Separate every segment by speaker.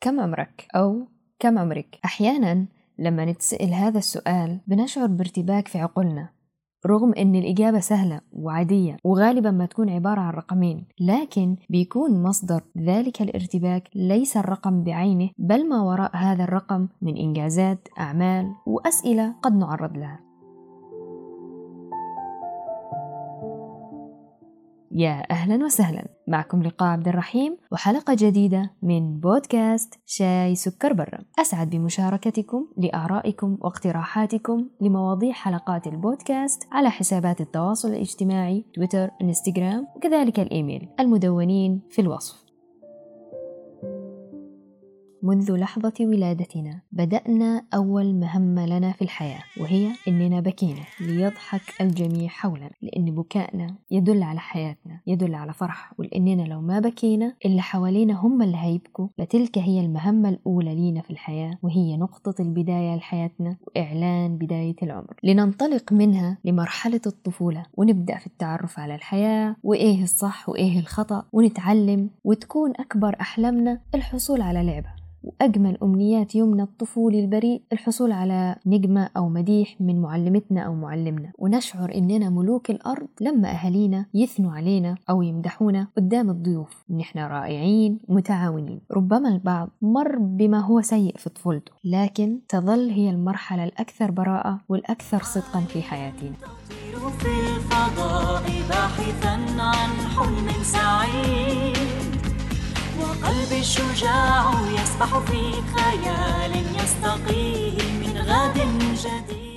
Speaker 1: كم عمرك أو كم عمرك أحيانا لما نتسأل هذا السؤال بنشعر بارتباك في عقولنا رغم أن الإجابة سهلة وعادية وغالبا ما تكون عبارة عن رقمين لكن بيكون مصدر ذلك الارتباك ليس الرقم بعينه بل ما وراء هذا الرقم من إنجازات أعمال وأسئلة قد نعرض لها. يا أهلا وسهلا. معكم لقاء عبد الرحيم وحلقة جديدة من بودكاست شاي سكر برا. أسعد بمشاركتكم لآرائكم واقتراحاتكم لمواضيع حلقات البودكاست على حسابات التواصل الاجتماعي تويتر إنستغرام وكذلك الإيميل. المدونين في الوصف. منذ لحظة ولادتنا بدأنا أول مهمة لنا في الحياة وهي إننا بكينا ليضحك الجميع حولنا لأن بكائنا يدل على حياتنا يدل على فرح ولأننا لو ما بكينا اللي حوالينا هم اللي هيبكوا. لتلك هي المهمة الأولى لينا في الحياة وهي نقطة البداية لحياتنا وإعلان بداية العمر. لننطلق منها لمرحلة الطفولة ونبدأ في التعرف على الحياة وإيه الصح وإيه الخطأ ونتعلم وتكون أكبر أحلامنا الحصول على لعبة. وأجمل أمنيات يومنا الطفولي البريء الحصول على نجمة أو مديح من معلمتنا أو معلمنا. ونشعر إننا ملوك الأرض لما أهالينا يثنوا علينا أو يمدحونا قدام الضيوف. إن إحنا رائعين ومتعاونين ربما البعض مر بما هو سيء في طفولته لكن تظل هي المرحلة الأكثر براءة والأكثر صدقا في حياتنا.
Speaker 2: في الفضاء باحثا عن حلم سعيد. وقلبي الشجاع يسبح في خيال يستقيه من غد جديد.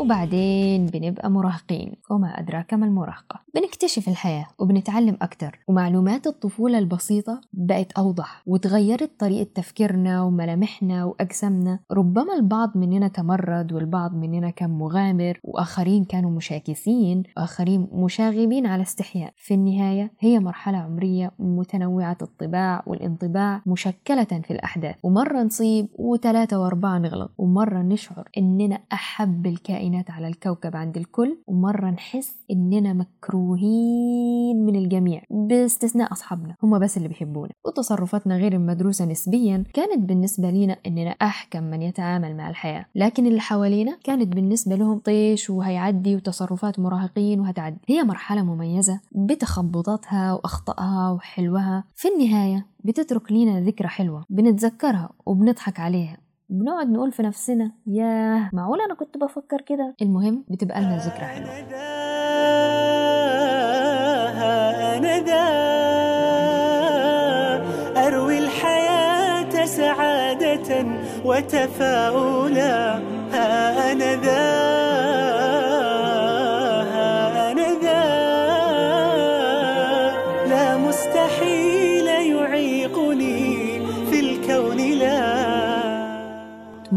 Speaker 1: وبعدين بنبقى مراهقين وما أدراك ما المراهقة. بنكتشف الحياة وبنتعلم أكتر. ومعلومات الطفولة البسيطة بقت أوضح وتغيرت طريقة تفكيرنا وملامحنا وأجسامنا. ربما البعض مننا تمرد والبعض مننا كان مغامر وآخرين كانوا مشاكسين وآخرين مشاغبين على استحياء. في النهاية هي مرحلة عمرية متنوعة الطباع والانطباع مشكلة في الأحداث. ومرة نصيب وثلاثة وأربعة نغلط. ومرة نشعر إننا أحب الكائنات على الكوكب عند الكل ومرة نحس إننا مكروهين من الجميع باستثناء أصحابنا هم بس اللي بيحبونا. وتصرفاتنا غير المدروسة نسبيا كانت بالنسبة لنا إننا أحكم من يتعامل مع الحياة. لكن اللي حوالينا كانت بالنسبة لهم طيش وهيعدي وتصرفات مراهقين وهتعدي. هي مرحلة مميزة بتخبطاتها وأخطائها وحلوها. في النهاية بتترك لنا ذكرى حلوة بنتذكرها وبنضحك عليها. بنقعد نقول في نفسنا ياه معقول أنا كنت بفكر كده؟ المهم بتبقى لنا ذكرى حلوة.
Speaker 3: أنا ذا أروي الحياة سعادة وتفاؤلا. ها أنا ذا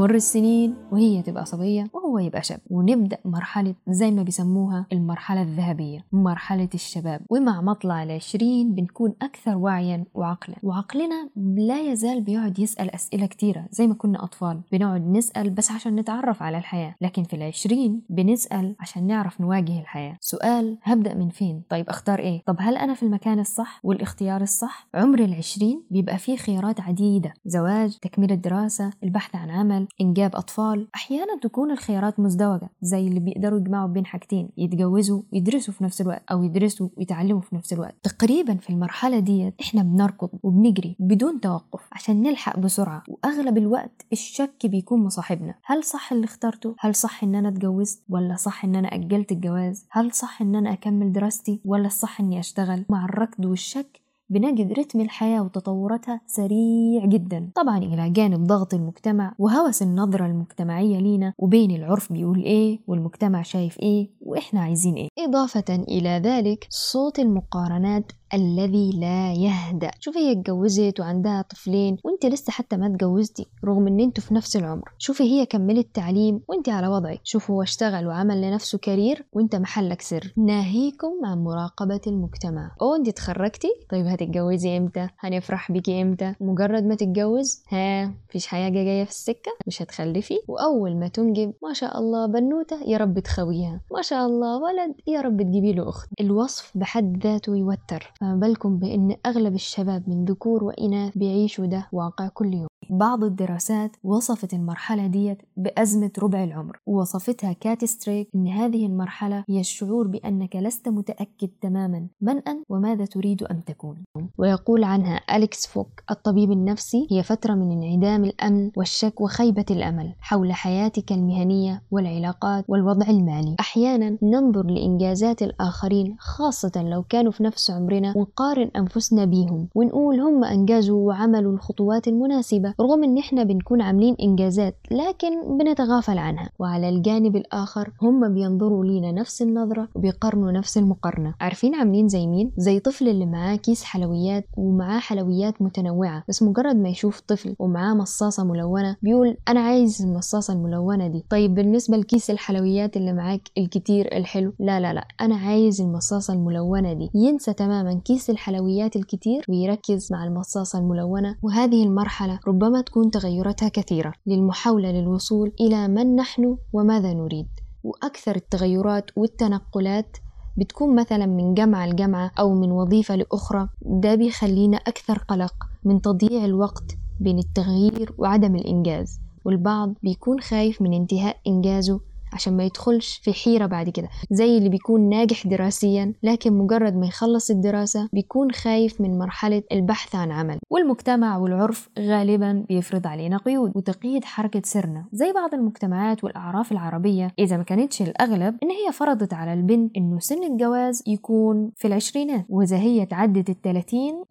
Speaker 1: تمر السنين وهي تبقى صبية وهو يبقى شاب. ونبدأ مرحلة زي ما بيسموها المرحلة الذهبية مرحلة الشباب. ومع مطلع العشرين بنكون أكثر وعيا وعقلا. وعقلنا لا يزال بيقعد يسأل أسئلة كتيرة زي ما كنا أطفال. بنقعد نسأل بس عشان نتعرف على الحياة. لكن في العشرين بنسأل عشان نعرف نواجه الحياة. سؤال هبدأ من فين؟ طيب أختار إيه؟ طب هل أنا في المكان الصح والاختيار الصح؟ عمر العشرين بيبقى فيه خيارات عديدة. زواج تكملة دراسة البحث عن عمل إنجاب أطفال أحيانا تكون الخيارات مزدوجة زي اللي بيقدروا يجمعوا بين حاجتين يتجوزوا ويدرسوا في نفس الوقت أو يدرسوا ويتعلموا في نفس الوقت. تقريبا في المرحلة ديت إحنا بنركض وبنجري بدون توقف عشان نلحق بسرعة وأغلب الوقت الشك بيكون مصاحبنا هل صح اللي اخترته؟ هل صح إن أنا اتجوزت؟ ولا صح إن أنا أجلت الجواز؟ هل صح إن أنا أكمل دراستي؟ ولا الصح إني أشتغل؟ مع الركض والشك بنجد رتم الحياة وتطوراتها سريع جدا. طبعا إلى جانب ضغط المجتمع وهوس النظرة المجتمعية لينا وبين العرف بيقول إيه والمجتمع شايف إيه وإحنا عايزين إيه. إضافة إلى ذلك صوت المقارنات الذي لا يهدأ. شوفي هي اتجوزت وعندها طفلين وأنت لسه حتى ما اتجوزتي رغم إن أنتوا في نفس العمر. شوفي هي كملت تعليم وأنت على وضعك. شوف هو اشتغل وعمل لنفسه كارير وأنت محلك سر. ناهيكم عن مراقبة المجتمع. أو أنت اتخرجتي؟ طيب هتتجوزي إمتى؟ هنفرح بيكي إمتى؟ مجرد ما تتجوز ها فيش حاجة جاية في السكة مش هتخلفي. وأول ما تنجب ما شاء الله بنوتة يا رب تخاويها. ما شاء الله ولد يا رب تجيبي له أخت. الوصف بحد ذاته يوتر. فما بالكم بأن أغلب الشباب من ذكور وإناث بيعيشوا ده واقع كل يوم. بعض الدراسات وصفت المرحلة ديت بأزمة ربع العمر. ووصفتها كات ستريك إن هذه المرحلة هي الشعور بأنك لست متأكد تماما من أنت وماذا تريد أن تكون. ويقول عنها أليكس فوك الطبيب النفسي هي فترة من انعدام الأمن والشك وخيبة الأمل حول حياتك المهنية والعلاقات والوضع المالي. أحيانا ننظر لإنجازات الآخرين خاصة لو كانوا في نفس عمرنا ونقارن أنفسنا بيهم ونقول هم أنجزوا وعملوا الخطوات المناسبة رغم إن إحنا بنكون عاملين إنجازات لكن بنتغافل عنها. وعلى الجانب الآخر هم بينظروا لينا نفس النظرة وبيقارنوا نفس المقارنة. عارفين عاملين زي مين؟ زي طفل اللي معاه كيس حلويات ومعاه حلويات متنوعة بس مجرد ما يشوف طفل ومعاه مصاصة ملونة بيقول أنا عايز المصاصة الملونة دي. طيب بالنسبة لكيس الحلويات اللي معاك الكتير الحلو لا لا لا أنا عايز المصاصة الملونة دي. ينسى تماما كيس الحلويات الكتير ويركز مع المصاصة الملونة وهذه المرحلة ربما تكون تغيراتها كثيرة للمحاولة للوصول إلى من نحن وماذا نريد. وأكثر التغيرات والتنقلات بتكون مثلا من جامعة لجامعة أو من وظيفة لأخرى ده بيخلينا أكثر قلق من تضييع الوقت بين التغيير وعدم الإنجاز والبعض بيكون خايف من انتهاء إنجازه عشان ما يدخلش في حيرة بعد كده. زي اللي بيكون ناجح دراسيا لكن مجرد ما يخلص الدراسة بيكون خايف من مرحلة البحث عن عمل. والمجتمع والعرف غالبا بيفرض علينا قيود وتقييد حركة سرنا. زي بعض المجتمعات والأعراف العربية إذا ما كانتش الأغلب إن هي فرضت على البنت إنه سن الجواز يكون في العشرينات وإذا هي تعدت التلاتين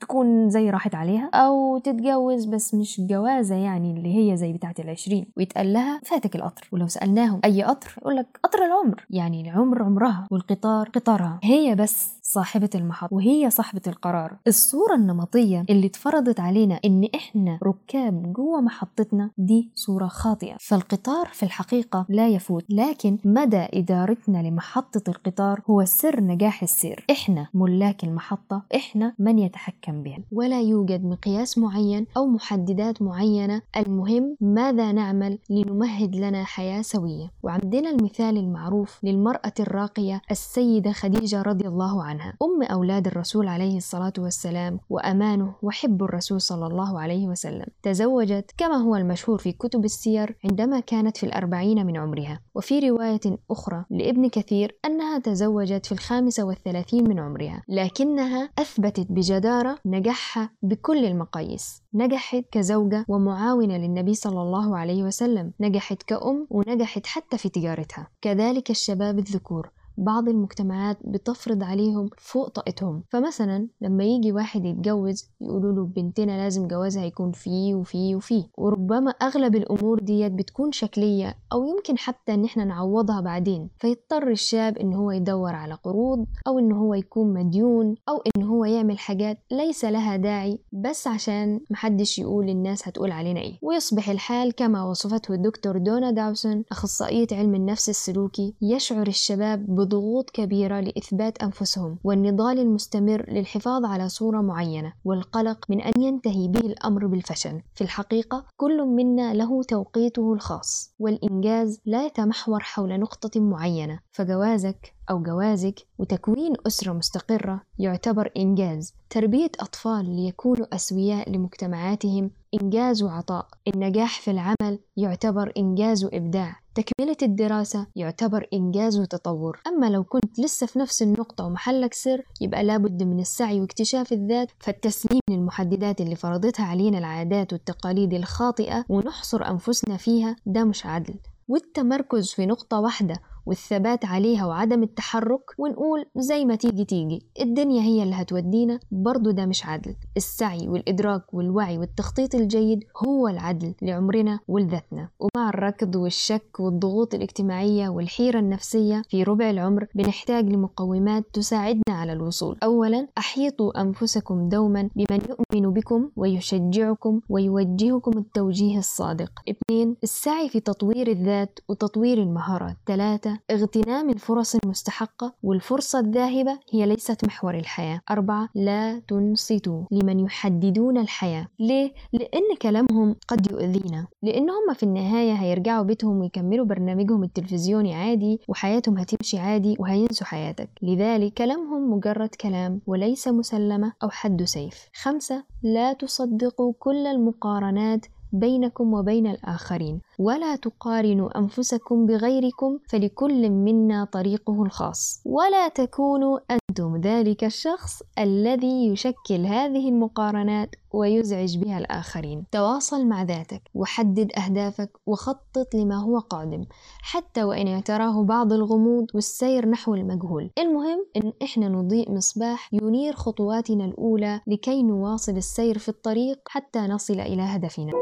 Speaker 1: تكون زي راحت عليها أو تتجوز بس مش جوازة يعني اللي هي زي بتاعة العشرين ويتقال لها فاتك القطر ولو سألناهم أي قطر؟ يقول لك قطر العمر. يعني العمر عمرها والقطار قطارها. هي بس صاحبة المحط وهي صاحبة القرار. الصورة النمطية اللي اتفرضت علينا إن إحنا ركاب جوه محطتنا دي صورة خاطئة. فالقطار في الحقيقة لا يفوت لكن مدى إدارتنا لمحطة القطار هو سر نجاح السير. إحنا ملاك المحطة إحنا من يتحكم بها. ولا يوجد مقياس معين أو محددات معينة. المهم ماذا نعمل لنمهد لنا حياة سوية وعندنا المثال المعروف للمرأة الراقية السيدة خديجة رضي الله عنها. أم أولاد الرسول عليه الصلاة والسلام وأمانه وحب الرسول صلى الله عليه وسلم. تزوجت كما هو المشهور في كتب السير عندما كانت في الأربعين من عمرها. وفي رواية أخرى لابن كثير أنها تزوجت في الخامسة والثلاثين من عمرها. لكنها أثبتت بجدارة نجاحها بكل المقاييس. نجحت كزوجة ومعاونة للنبي صلى الله عليه وسلم. نجحت كأم ونجحت حتى في تجارتها. كذلك الشباب الذكور. بعض المجتمعات بتفرض عليهم فوق طاقتهم. فمثلا لما يجي واحد يتجوز يقولوا له بنتنا لازم جوازها يكون فيه وفيه وفيه. وربما أغلب الأمور ديت بتكون شكلية أو يمكن حتى إن إحنا نعوضها بعدين. فيضطر الشاب إن هو يدور على قروض أو إن هو يكون مديون أو إن هو يعمل حاجات ليس لها داعي بس عشان محدش يقول الناس هتقول علينا إيه. ويصبح الحال كما وصفته الدكتور دونا داوسون أخصائية علم النفس السلوكي يشعر الشباب بضغوط كبيرة لإثبات أنفسهم والنضال المستمر للحفاظ على صورة معينة والقلق من أن ينتهي به الأمر بالفشل. في الحقيقة كل منا له توقيته الخاص والإنجاز لا يتمحور حول نقطة معينة. فجوازك أو جوازك وتكوين أسرة مستقرة يعتبر إنجاز. تربية أطفال ليكونوا أسوياء لمجتمعاتهم إنجاز وعطاء. النجاح في العمل يعتبر إنجاز وإبداع. تكملة الدراسة يعتبر إنجاز وتطور. أما لو كنت لسه في نفس النقطة ومحلك سر يبقى لابد من السعي واكتشاف الذات فالتسليم للمحددات اللي فرضتها علينا العادات والتقاليد الخاطئة ونحصر أنفسنا فيها ده مش عدل. والتمركز في نقطة واحدة والثبات عليها وعدم التحرك ونقول زي ما تيجي تيجي الدنيا هي اللي هتودينا برضو ده مش عدل. السعي والإدراك والوعي والتخطيط الجيد هو العدل لعمرنا ولذاتنا. ومع الركض والشك والضغوط الاجتماعية والحيرة النفسية في ربع العمر بنحتاج لمقومات تساعدنا على الوصول. أولا أحيطوا أنفسكم دوما بمن يؤمن بكم ويشجعكم ويوجهكم التوجيه الصادق. اثنين السعي في تطوير الذات وتطوير المهارات. ثلاثة اغتنام الفرص المستحقة والفرصة الذاهبة هي ليست محور الحياة. أربعة لا تنصتوا لمن يحددون الحياة. ليه؟ لأن كلامهم قد يؤذينا. لأن هم في النهاية هيرجعوا بيتهم ويكملوا برنامجهم التلفزيوني عادي وحياتهم هتمشي عادي وهينسوا حياتك. لذلك كلامهم مجرد كلام وليس مسلمة أو حد سيف. خمسة لا تصدقوا كل المقارنات بينكم وبين الآخرين. ولا تقارنوا أنفسكم بغيركم فلكل منا طريقه الخاص. ولا تكونوا أنتم ذلك الشخص الذي يشكل هذه المقارنات ويزعج بها الآخرين. تواصل مع ذاتك وحدد أهدافك وخطط لما هو قادم حتى وإن اعتراه بعض الغموض والسير نحو المجهول. المهم إن إحنا نضيء مصباح ينير خطواتنا الأولى لكي نواصل السير في الطريق حتى نصل إلى هدفنا.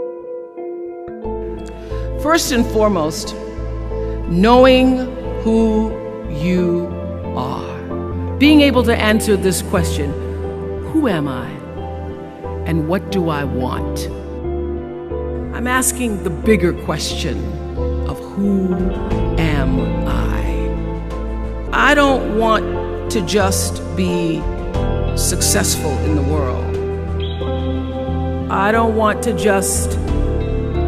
Speaker 4: First and foremost, knowing who you are. Being able to answer this question Who am I? And what do I want? I'm asking the bigger question of who am I? I don't want to just be successful in the world. I don't want to just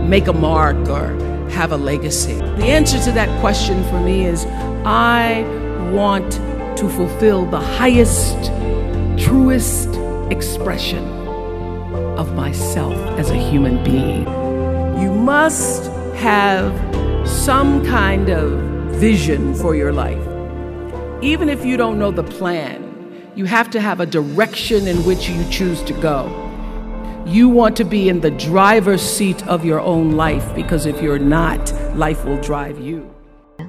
Speaker 4: make a mark or have a legacy? The answer to that question for me is I want to fulfill the highest, truest expression of myself as a human being. You must have some kind of vision for your life. Even if you don't know the plan, you have to have a direction in which you choose to go. You want to be in the driver's seat of your own life because if you're not, life will drive you.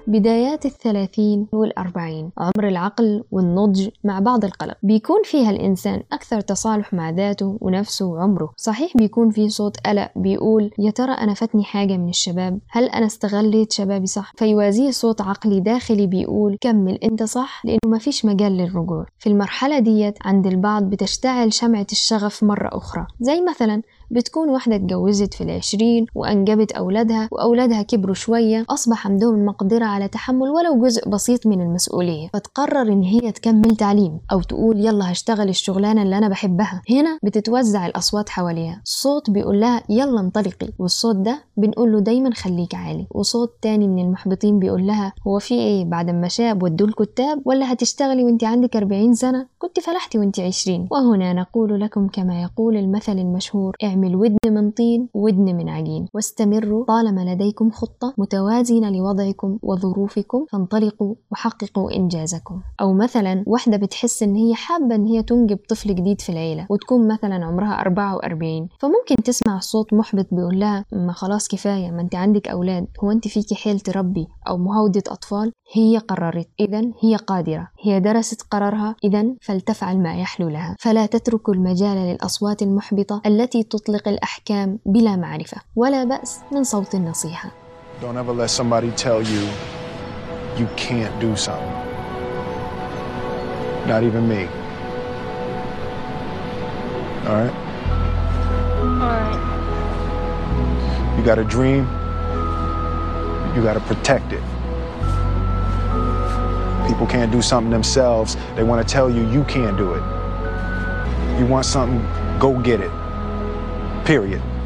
Speaker 1: بدايات الثلاثين والأربعين عمر العقل والنضج مع بعض القلق. بيكون فيها الإنسان أكثر تصالح مع ذاته ونفسه وعمره. صحيح بيكون في صوت قلق بيقول يا ترى أنا فاتني حاجة من الشباب؟ هل أنا استغليت شبابي صح؟ فيوازيه صوت عقلي داخلي بيقول كمل أنت صح لأنه ما فيش مجال للرجوع. في المرحلة ديت عند البعض بتشتعل شمعة الشغف مرة أخرى. زي مثلا بتكون واحدة اتجوزت في العشرين وأنجبت أولادها وأولادها كبروا شوية أصبح عندهم المقدرة على تحمل ولو جزء بسيط من المسؤولية. فتقرر إن هي تكمل تعليم أو تقول يلا هشتغل الشغلانة اللي أنا بحبها. هنا بتتوزع الأصوات حواليها. صوت بيقول لها يلا انطلقي. والصوت ده بنقول له دايما خليك عالي. وصوت تاني من المحبطين بيقول لها هو في إيه بعد ما شاب ودوا الكتاب ولا هتشتغلي وانت عندك 40 سنة؟ كنت فلحتي وانت 20 وهنا نقول لكم كما يقول المثل المشهور اعمل ودن من طين ودن من عجين. واستمروا طالما لديكم خطة متوازنة لوضعكم وظروفكم فانطلقوا وحققوا إنجازكم. أو مثلا واحدة بتحس إن هي حابة إن هي تنجب طفل جديد في العيلة وتكون مثلا عمرها 44 فممكن تسمع صوت محبط بيقول لها ما خلاص كفاية ما أنت عندك أولاد هو أنت فيكي حيل تربي أو مهودة أطفال؟ هي قررت. إذا هي قادرة. هي درست قرارها. إذا فلتفعل ما يحلو لها. فلا تتركوا المجال للأصوات المحبطة التي تطلق الأحكام بلا معرفة ولا بأس من صوت النصيحة
Speaker 5: Don't ever let somebody tell you you can't do something. Not even me. All right?
Speaker 6: Alright.
Speaker 5: You got a dream, you got to protect it. People can't do something themselves. They want to tell you you can't do it. You want something, go get it. Period.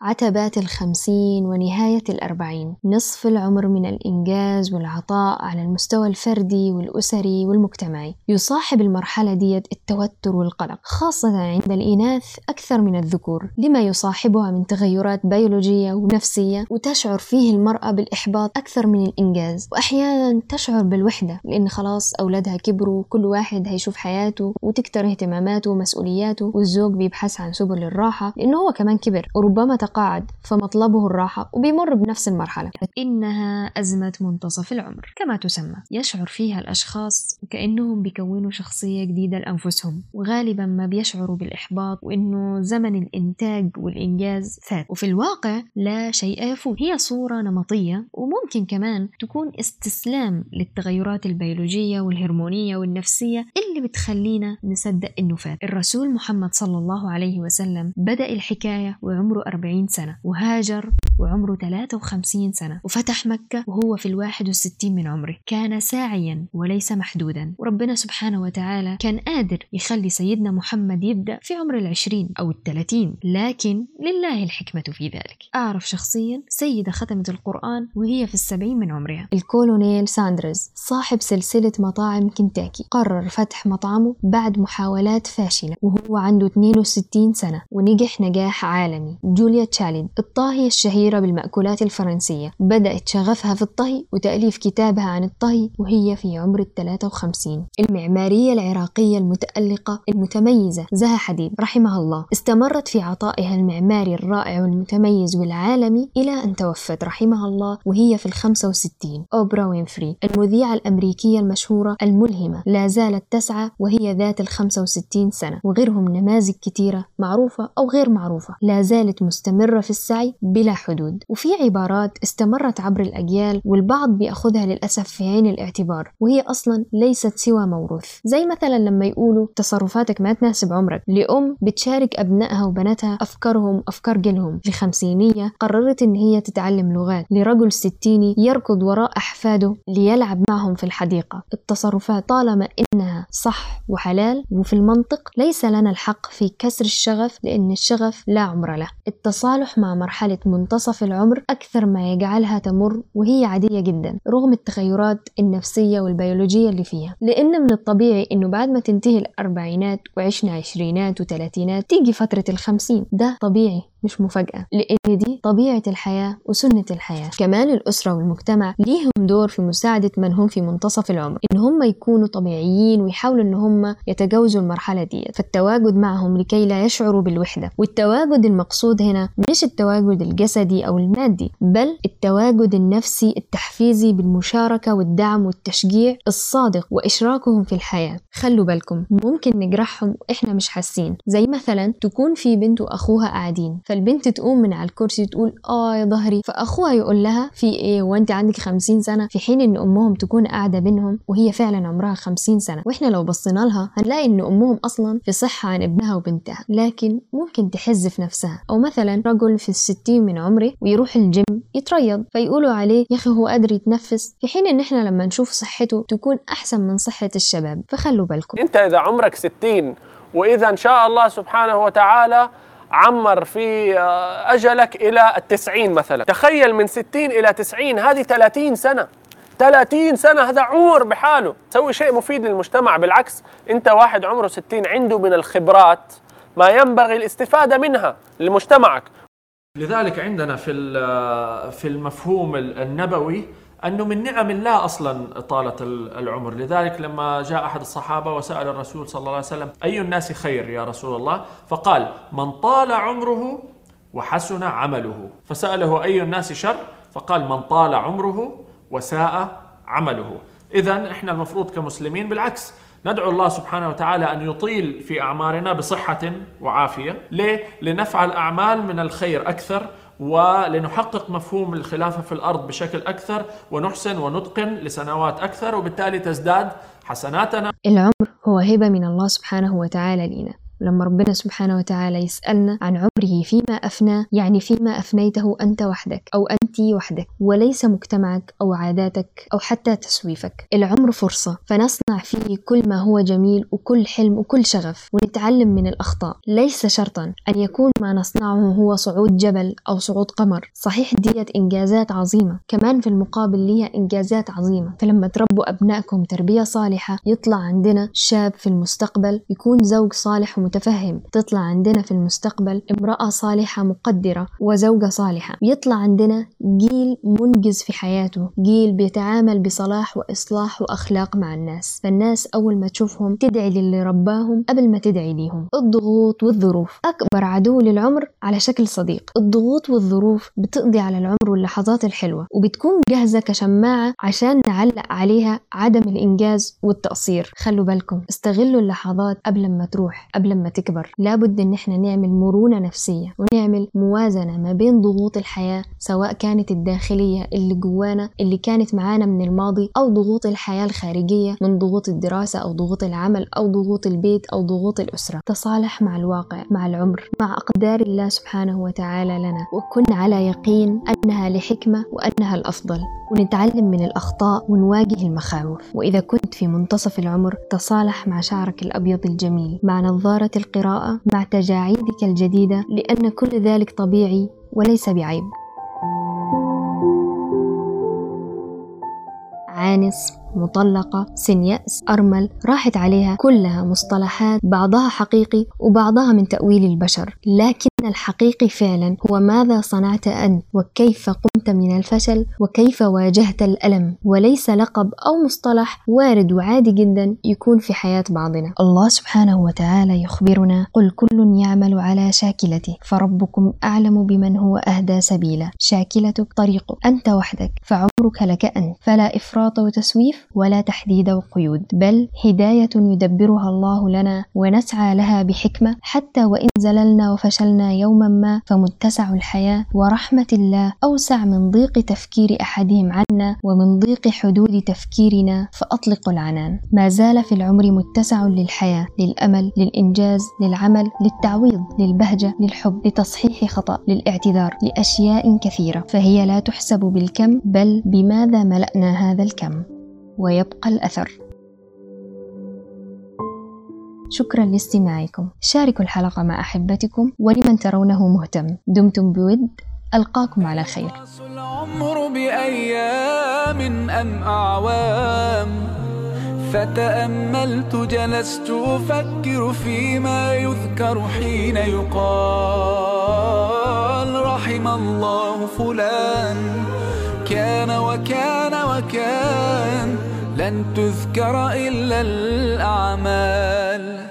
Speaker 1: عتبات الخمسين ونهاية الأربعين نصف العمر من الإنجاز والعطاء على المستوى الفردي والأسري والمجتمعي. يصاحب المرحلة ديت التوتر والقلق خاصة عند الإناث أكثر من الذكور. لما يصاحبها من تغيرات بيولوجية ونفسية وتشعر فيه المرأة بالإحباط أكثر من الإنجاز. وأحيانا تشعر بالوحدة لأن خلاص أولادها كبروا كل واحد هيشوف حياته وتكتر اهتماماته ومسؤولياته والزوج بيبحث عن سبل الراحة لأنه هو كمان كبر. وربما تقاعد فمطلبه الراحة وبيمر بنفس المرحلة. إنها أزمة منتصف العمر. كما تسمى يشعر فيها الأشخاص كأنهم بيكونوا شخصية جديدة لأنفسهم. وغالبا ما بيشعروا بالإحباط وإنه زمن الإنتاج والإنجاز فات. وفي الواقع لا شيء يفوت. هي صورة نمطية وممكن كمان تكون استسلام للتغيرات البيولوجية والهرمونية والنفسية اللي بتخلينا نصدق إنه فات. الرسول محمد صلى الله عليه وسلم بدأ الحكاية وعمره 40 40 سنة وهاجر وعمره 53 سنة وفتح مكة وهو في الواحد وستين من عمره. كان ساعيا وليس محدودا. وربنا سبحانه وتعالى كان قادر يخلي سيدنا محمد يبدأ في عمر العشرين أو الثلاثين. لكن لله الحكمة في ذلك. أعرف شخصيا سيدة ختمت القرآن وهي في السبعين من عمرها. الكولونيل ساندرز صاحب سلسلة مطاعم كنتاكي قرر فتح مطعمه بعد محاولات فاشلة وهو عنده 62 سنة ونجح نجاح عالمي. جوليا تشايلد الطاهية الشهيرة بالمأكولات الفرنسية. بدأت شغفها في الطهي وتأليف كتابها عن الطهي وهي في عمر ال 53 المعمارية العراقية المتألقة المتميزة زها حديد رحمها الله. استمرت في عطائها المعماري الرائع والمتميز والعالمي إلى أن توفت رحمها الله وهي في ال 65 أوبرا وينفري المذيعة الأمريكية المشهورة الملهمة لا زالت تسعى وهي ذات ال 65 سنة. وغيرهم نماذج كتيرة معروفة أو غير معروفة لا زالت مستمرة في السعي بلا حدود. وفي عبارات استمرت عبر الأجيال والبعض بيأخذها للأسف في عين الاعتبار وهي أصلا ليست سوى موروث. زي مثلا لما يقولوا تصرفاتك ما تناسب عمرك. لأم بتشارك أبنائها وبناتها أفكارهم أفكار جيلهم. لخمسينية قررت إن هي تتعلم لغات لرجل ستيني يركض وراء أحفاده ليلعب معهم في الحديقة. التصرفات طالما إنها صح وحلال وفي المنطق ليس لنا الحق في كسر الشغف لأن الشغف لا عمر له. التصالح مع مرحلة منتصف العمر أكثر ما يجعلها تمر وهي عادية جدا رغم التغيرات النفسية والبيولوجية اللي فيها. لأن من الطبيعي إنه بعد ما تنتهي الأربعينات وعشنا عشرينات وثلاثينات تيجي فترة الخمسين. ده طبيعي مش مفاجأة. لأن دي طبيعة الحياة وسنة الحياة. كمان الأسرة والمجتمع ليهم دور في مساعدة من هم في منتصف العمر. إن هم يكونوا طبيعيين ويحاولوا إن هم يتجاوزوا المرحلة دي فالتواجد معهم لكي لا يشعروا بالوحدة. والتواجد المقصود هنا مش التواجد الجسدي أو المادي بل التواجد النفسي التحفيزي بالمشاركة والدعم والتشجيع الصادق وإشراكهم في الحياة. خلوا بالكم ممكن نجرحهم وإحنا مش حاسين. زي مثلا تكون في بنت وأخوها قاعدين فالبنت تقوم من على الكرسي تقول آه يا ظهري فأخوها يقول لها في إيه وانت عندك خمسين سنة؟ في حين إن أمهم تكون قاعدة بينهم وهي فعلا عمرها خمسين سنة. وإحنا لو بصينا لها هنلاقي إن أمهم أصلا في صحة عن ابنها وبنتها لكن ممكن تحز في نفسها. أو مثلا رجل في الستين من عمره ويروح الجيم يتريض فيقولوا عليه يا أخي هو قادر يتنفس. في حين إن إحنا لما نشوف صحته تكون أحسن من صحة الشباب. فخلوا بالكم.
Speaker 7: أنت إذا عمرك ستين وإذا إن شاء الله سبحانه وتعالى عمر في آه، أجلك إلى التسعين مثلا. تخيل من ستين إلى تسعين هذه ثلاثين سنة. 30 سنة هذا عمر بحاله. سوي شيء مفيد للمجتمع. بالعكس أنت واحد عمره 60 عنده من الخبرات ما ينبغي الاستفادة منها لمجتمعك.
Speaker 8: لذلك عندنا في في المفهوم النبوي أنه من نعم الله أصلا طالت العمر، لذلك لما جاء أحد الصحابة وسأل الرسول صلى الله عليه وسلم أي الناس خير يا رسول الله؟ فقال من طال عمره وحسن عمله، فسأله أي الناس شر؟ فقال من طال عمره وساء عمله. اذا إحنا المفروض كمسلمين بالعكس ندعو الله سبحانه وتعالى أن يطيل في أعمارنا بصحة وعافية، ليه؟ لنفعل أعمال من الخير أكثر ولنحقق مفهوم الخلافة في الأرض بشكل أكثر ونحسن ونتقن لسنوات أكثر وبالتالي تزداد حسناتنا.
Speaker 1: العمر هو هبة من الله سبحانه وتعالى لنا. لما ربنا سبحانه وتعالى يسألنا عن عمره فيما أفناه يعني فيما أفنيته أنت وحدك أو أنت وحدك وليس مجتمعك أو عاداتك أو حتى تسويفك. العمر فرصة فنصنع فيه كل ما هو جميل وكل حلم وكل شغف ونتعلم من الأخطاء. ليس شرطا أن يكون ما نصنعه هو صعود جبل أو صعود قمر. صحيح ديت إنجازات عظيمة. كمان في المقابل ليها إنجازات عظيمة. فلما تربوا أبنائكم تربية صالحة يطلع عندنا شاب في المستقبل يكون زوج صالح متفهم تطلع عندنا في المستقبل امرأة صالحة مقدرة وزوجة صالحة. يطلع عندنا جيل منجز في حياته جيل بيتعامل بصلاح وإصلاح وأخلاق مع الناس. فالناس أول ما تشوفهم تدعي للي رباهم قبل ما تدعي ليهم. الضغوط والظروف. أكبر عدو للعمر على شكل صديق. الضغوط والظروف بتقضي على العمر واللحظات الحلوة وبتكون جاهزة كشماعة عشان نعلق عليها عدم الإنجاز والتقصير. خلوا بالكم استغلوا اللحظات قبل ما تروح قبل ما تكبر. لابد إن إحنا نعمل مرونة النفسية ونعمل موازنة ما بين ضغوط الحياة سواء كانت الداخلية اللي جوانا اللي كانت معانا من الماضي أو ضغوط الحياة الخارجية من ضغوط الدراسة أو ضغوط العمل أو ضغوط البيت أو ضغوط الأسرة. تصالح مع الواقع مع العمر مع أقدار الله سبحانه وتعالى لنا. وكن على يقين أنها لحكمة وأنها الأفضل. ونتعلم من الأخطاء ونواجه المخاوف. وإذا كنت في منتصف العمر تصالح مع شعرك الأبيض الجميل مع نظارة القراءة مع تجاعيدك الجديدة لأن كل ذلك طبيعي وليس بعيب. عانس مطلقة سن يأس أرمل راحت عليها كلها مصطلحات بعضها حقيقي وبعضها من تأويل البشر. لكن الحقيقي فعلا هو ماذا صنعت أنت؟ وكيف قمت من الفشل؟ وكيف واجهت الألم؟ وليس لقب أو مصطلح وارد وعادي جدا يكون في حياة بعضنا. الله سبحانه وتعالى يخبرنا قل كل يعمل على شاكلته فربكم أعلم بمن هو أهدى سبيلا. شاكلتك طريقك أنت وحدك فعمرك لك أنت فلا إفراط وتسويف ولا تحديد وقيود بل هداية يدبرها الله لنا ونسعى لها بحكمة حتى وإن زللنا وفشلنا يوما ما فمتسع الحياة ورحمة الله أوسع من ضيق تفكير أحدهم عنا ومن ضيق حدود تفكيرنا فأطلق العنان. ما زال في العمر متسع للحياة للأمل للإنجاز للعمل للتعويض للبهجة للحب لتصحيح خطأ للاعتذار لأشياء كثيرة فهي لا تحسب بالكم بل بماذا ملأنا هذا الكم؟ ويبقى الأثر. شكرا لاستماعكم. شاركوا الحلقة مع أحبتكم ولمن ترونه مهتم. دمتم بود. ألقاكم على خير.
Speaker 9: العمر بأيام أم أعوام. فتأملت جلست أفكر فيما يذكر حين يقال. رحم الله فلان. كان وكان وكان. لن تذكر إلا الأعمال.